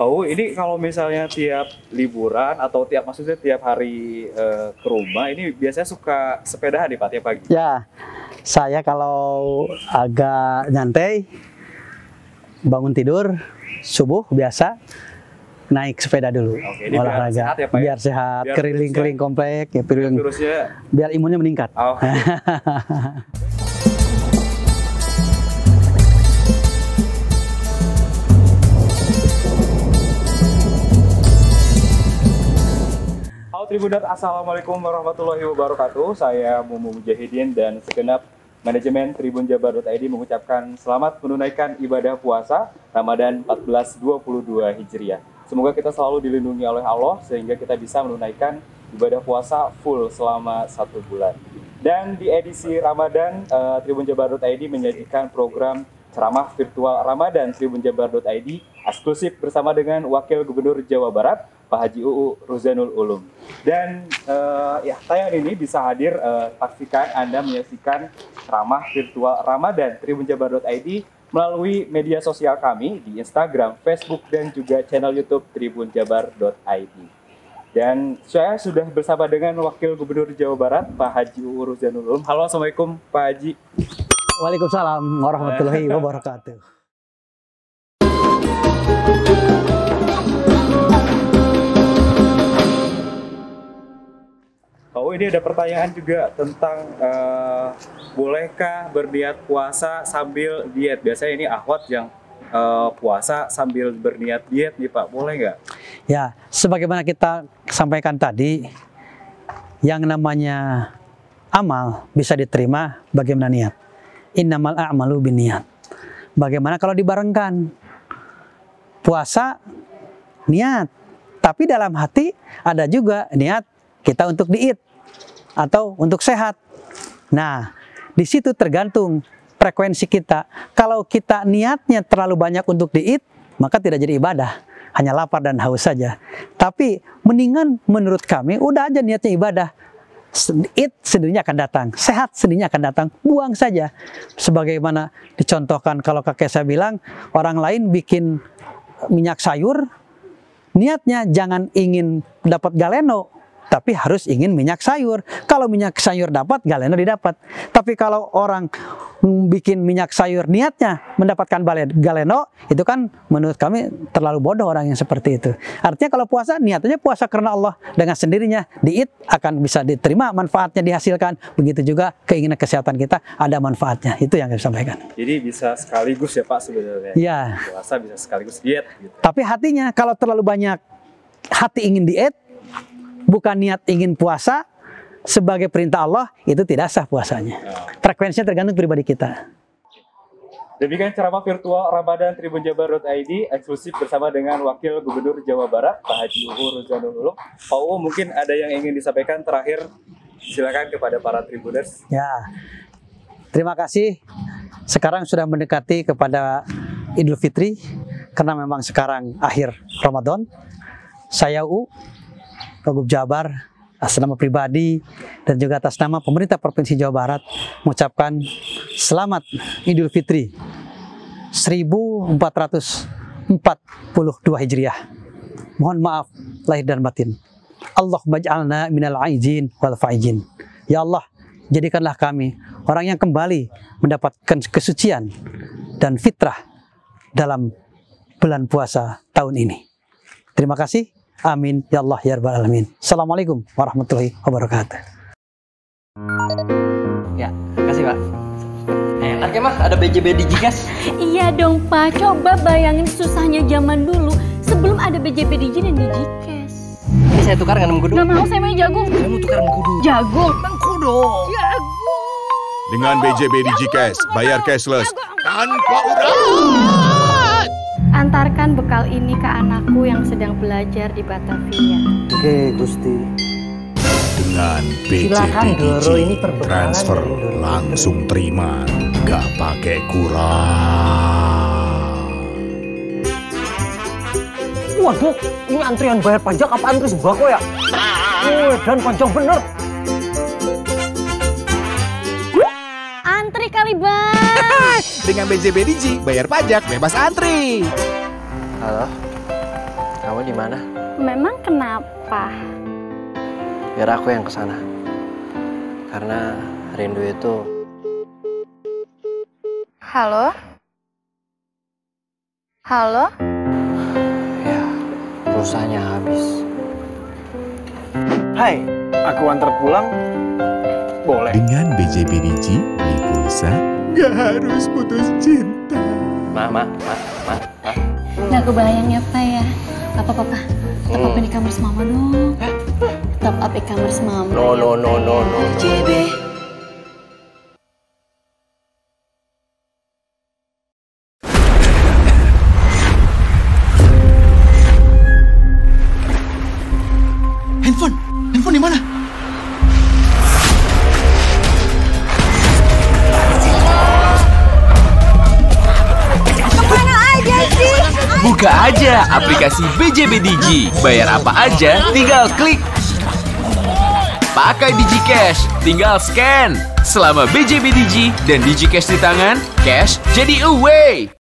Oh, ini kalau misalnya tiap liburan atau tiap maksudnya tiap hari eh, ke rumah, ini biasanya suka sepedahan nih Pak tiap pagi. Ya, saya kalau agak nyantai, bangun tidur, subuh biasa, naik sepeda dulu, Oke, ini biar olahraga, sehat ya, Pak, ya? biar sehat, Biar keliling-keliling komplek, ya, Virusnya, biar imunnya meningkat. oh, Tribuners, Assalamualaikum warahmatullahi wabarakatuh. Saya Mumu Mujahidin dan segenap manajemen Tribun Jabar.id mengucapkan selamat menunaikan ibadah puasa Ramadan 1422 Hijriah. Semoga kita selalu dilindungi oleh Allah sehingga kita bisa menunaikan ibadah puasa full selama satu bulan. Dan di edisi Ramadan, eh, Tribun Jabar.id menyajikan program ceramah virtual Ramadan Tribun Jabar.id eksklusif bersama dengan Wakil Gubernur Jawa Barat, Pak Haji UU Ruzanul Ulum. Dan eh, ya tayangan ini bisa hadir eh, pastikan Anda menyaksikan ceramah virtual Ramadan Tribun Jabar.id melalui media sosial kami di Instagram, Facebook, dan juga channel YouTube Tribun Jabar.id. Dan saya sudah bersama dengan Wakil Gubernur Jawa Barat, Pak Haji UU Ruzanul Ulum. Halo, Assalamualaikum Pak Haji. Waalaikumsalam warahmatullahi wabarakatuh. Ini ada pertanyaan juga tentang eh, bolehkah berniat puasa sambil diet? Biasanya ini ahwat yang eh, puasa sambil berniat diet nih Pak, boleh nggak? Ya, sebagaimana kita sampaikan tadi, yang namanya amal bisa diterima bagaimana niat. Innamal a'malu niat. Bagaimana kalau dibarengkan? Puasa niat, tapi dalam hati ada juga niat kita untuk diet atau untuk sehat. Nah, di situ tergantung frekuensi kita. Kalau kita niatnya terlalu banyak untuk diet, maka tidak jadi ibadah. Hanya lapar dan haus saja. Tapi mendingan menurut kami, udah aja niatnya ibadah. It sendirinya akan datang, sehat sendirinya akan datang, buang saja. Sebagaimana dicontohkan kalau kakek saya bilang, orang lain bikin minyak sayur, niatnya jangan ingin dapat galeno, tapi harus ingin minyak sayur. Kalau minyak sayur dapat, galeno didapat. Tapi kalau orang bikin minyak sayur niatnya mendapatkan galeno, itu kan menurut kami terlalu bodoh orang yang seperti itu. Artinya kalau puasa, niatnya puasa karena Allah dengan sendirinya diit akan bisa diterima manfaatnya dihasilkan. Begitu juga keinginan kesehatan kita ada manfaatnya. Itu yang saya sampaikan. Jadi bisa sekaligus ya Pak sebenarnya. Ya. Puasa bisa sekaligus diet gitu. Tapi hatinya kalau terlalu banyak hati ingin diet, bukan niat ingin puasa sebagai perintah Allah, itu tidak sah puasanya. Nah, Frekuensinya tergantung pribadi kita. Demikian ceramah virtual Ramadan Tribun Jabar.id eksklusif bersama dengan Wakil Gubernur Jawa Barat, Pak Haji UU Ruzanul Ulum. Pak UU mungkin ada yang ingin disampaikan terakhir, silakan kepada para Tribuners. Ya, terima kasih. Sekarang sudah mendekati kepada Idul Fitri, karena memang sekarang akhir Ramadan. Saya U, Wagub Jabar, atas nama pribadi dan juga atas nama pemerintah Provinsi Jawa Barat mengucapkan selamat Idul Fitri 1442 Hijriah. Mohon maaf lahir dan batin. Allahumma ij'alna minal aizin wal faizin. Ya Allah, jadikanlah kami orang yang kembali mendapatkan kesucian dan fitrah dalam bulan puasa tahun ini. Terima kasih. Amin. Ya Allah, ya Rabbal Alamin. Assalamualaikum warahmatullahi wabarakatuh. Ya, kasih Pak. Enak ya mah, ada BJB Digigas. Iya dong Pak, coba bayangin susahnya zaman dulu sebelum ada BJP Digi dan Digikes. Ini saya tukar dengan mengkudu. Gak mau saya mau jagung. Saya mau tukar mengkudu. Jagung. Mengkudu. Jagung. Dengan BJB Digicash, bayar cashless tanpa urat. Bekal ini ke anakku yang sedang belajar di Batavia. Oke, Gusti. Dengan BJB Silakan, Doro, ini Digi, perbekalan transfer langsung terima, nggak pakai kurang. Waduh, ini antrian bayar pajak apa antri sembako ya? Wih, dan panjang bener. Antri kali bang. Dengan BJB Digi, bayar pajak bebas antri. Halo, Kamu di mana? Memang kenapa? Biar aku yang ke sana. Karena rindu itu Halo? Halo? ya pulsanya habis. Hai, aku antar pulang. Boleh. Dengan BJB Digi, beli pulsa, gak harus putus cinta. Ma, ma, ma, ma, ma. Nggak kebayang ya Pak ya. Apa papa? Top up Hmm. di kamar mama dong. Top up di kamar mama. No, no, no, no, no. JB. Buka aja aplikasi BJB Digi. Bayar apa aja, tinggal klik. Pakai DigiCash, tinggal scan. Selama BJB Digi dan DigiCash di tangan, cash jadi away.